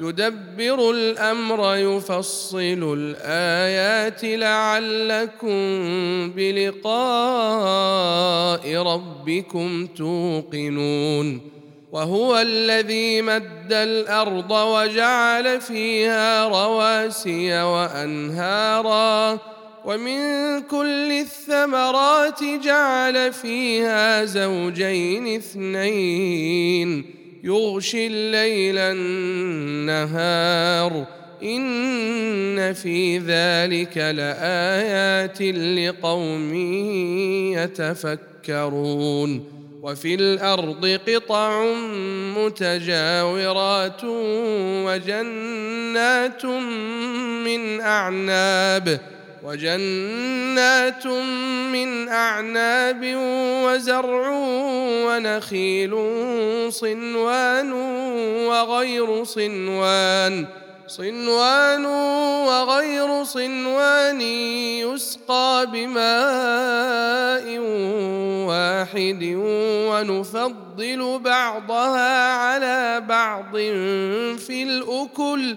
يدبر الأمر يفصل الآيات لعلكم بلقاء ربكم توقنون. وهو الذي مد الأرض وجعل فيها رواسي وأنهارا. ومن كل الثمرات جعل فيها زوجين اثنين. يغشي الليل النهار. إن في ذلك لآيات لقوم يتفكرون. وفي الأرض قطع متجاورات وجنات من أعناب. وجنات من أعناب وزرع ونخيل صنوان وغير صنوان صنوان وغير صنوان يسقى بماء واحد ونفضل بعضها على بعض في الأكل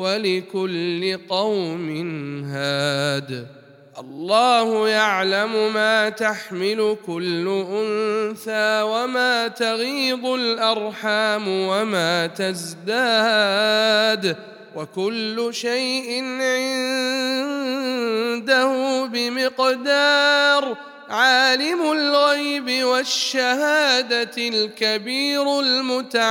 ولكل قوم هاد. الله يعلم ما تحمل كل أنثى وما تغيض الأرحام وما تزداد. وكل شيء عنده بمقدار. عالم الغيب والشهادة الكبير المتعال.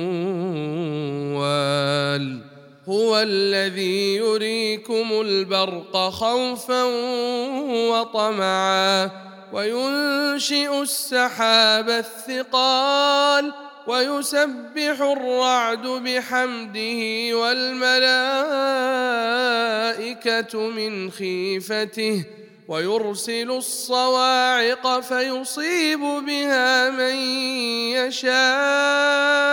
هو الذي يريكم البرق خوفا وطمعا وينشئ السحاب الثقال ويسبح الرعد بحمده والملائكة من خيفته ويرسل الصواعق فيصيب بها من يشاء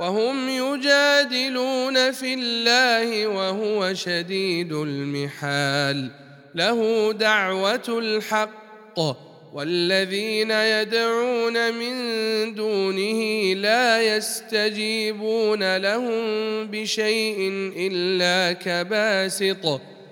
وهم يجادلون في الله وهو شديد المحال. له دعوة الحق والذين يدعون من دونه لا يستجيبون لهم بشيء إلا كباسط.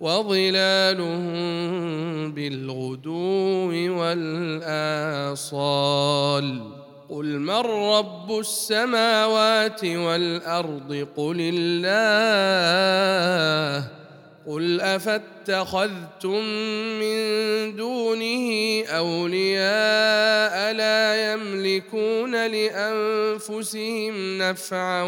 وظلالهم بالغدو والآصال. قل من رب السماوات والأرض؟ قل الله. قل أفاتخذتم من دونه أولياء لا يملكون لأنفسهم نفعا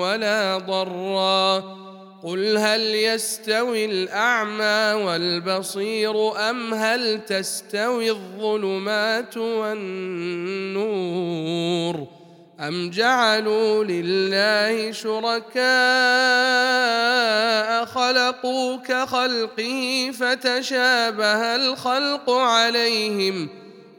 ولا ضرا. قل هل يستوي الاعمى والبصير ام هل تستوي الظلمات والنور ام جعلوا لله شركاء خلقوا كخلقه فتشابه الخلق عليهم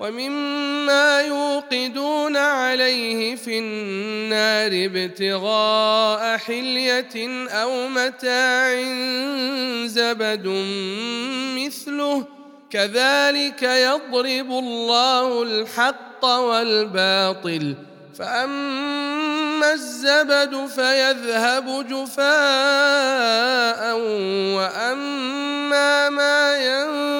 ومما يوقدون عليه في النار ابتغاء حلية أو متاع زبد مثله كذلك يضرب الله الحق والباطل. فأما الزبد فيذهب جفاء وأما ما ينفع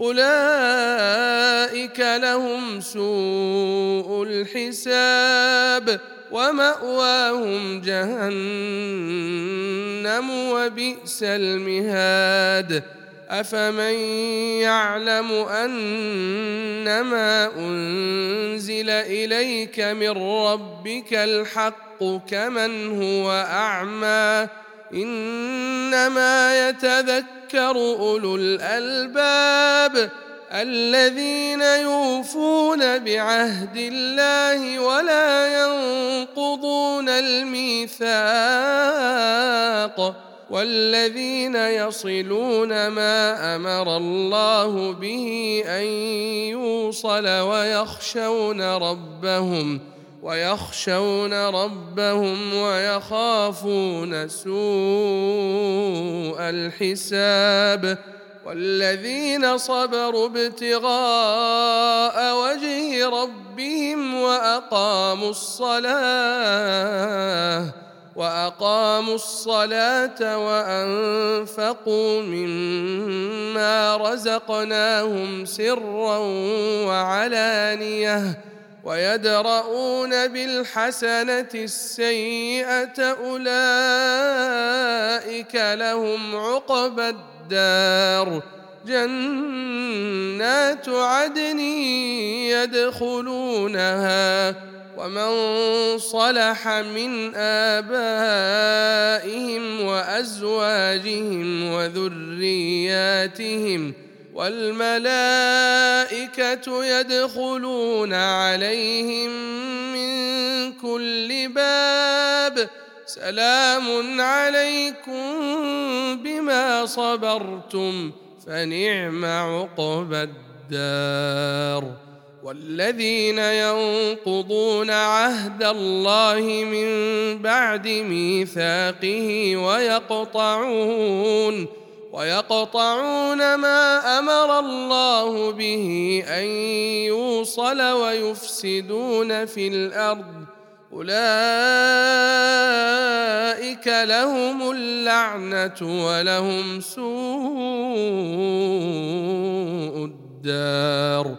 أولئك لهم سوء الحساب ومأواهم جهنم وبئس المهاد. أفمن يعلم أنما أنزل إليك من ربك الحق كمن هو أعمى إنما يتذكر أولو الألباب الذين يوفون بعهد الله ولا ينقضون الميثاق والذين يصلون ما أمر الله به أن يوصل ويخشون ربهم ويخشون ربهم ويخافون سوء الحساب والذين صبروا ابتغاء وجه ربهم وأقاموا الصلاة وأقاموا الصلاة وأنفقوا مما رزقناهم سرا وعلانية ويدرؤون بالحسنة السيئة أولئك لهم عقبى الدار. جنات عدن يدخلونها ومن صلح من آبائهم وأزواجهم وذرياتهم والملائكة يدخلون عليهم من كل باب. سلام عليكم بما صبرتم فنعم عقبى الدار. والذين ينقضون عهد الله من بعد ميثاقه ويقطعون ويقطعون ما أمر الله به أن يوصل ويفسدون في الأرض. أولئك لهم اللعنة ولهم سوء الدار.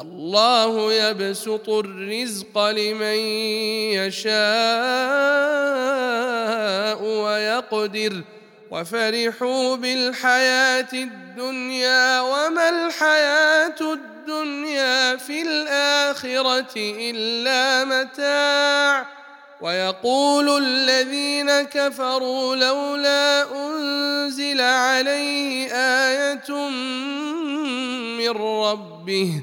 الله يبسط الرزق لمن يشاء ويقدر. وفرحوا بالحياة الدنيا وما الحياة الدنيا في الآخرة إلا متاع. ويقول الذين كفروا لولا أنزل عليه آية من ربه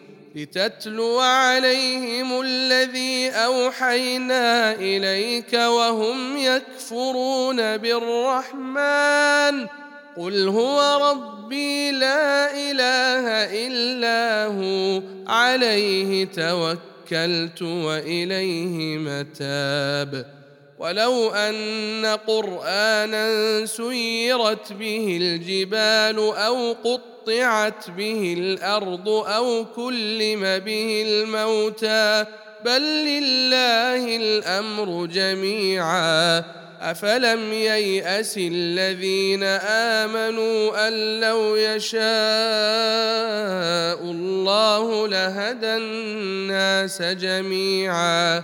لتتلو عليهم الذي أوحينا إليك وهم يكفرون بالرحمن. قل هو ربي لا إله إلا هو عليه توكلت وإليه متاب. ولو أن قرآنا سيرت به الجبال أو قط قطعت به الأرض أو كلم به الموتى بل لله الأمر جميعا. أفلم ييأس الذين آمنوا أن لو يشاء الله لهدى الناس جميعا.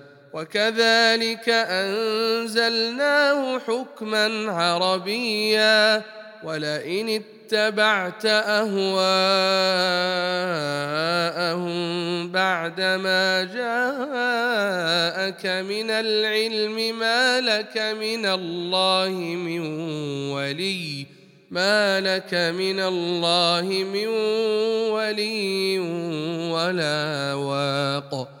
وكذلك أنزلناه حكما عربيا ولئن اتبعت أهواءهم بعدما جاءك من العلم ما لك من الله من ولي ما لك من الله من ولي ولا واق.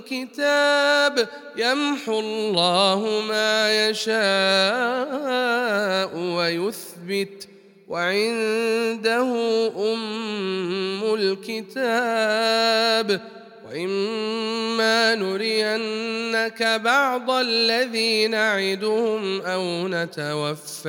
كتاب يمحو الله ما يشاء ويثبت. وعنده أم الكتاب. وإما نرينك بعض الذي نعدهم أو نتوفينك.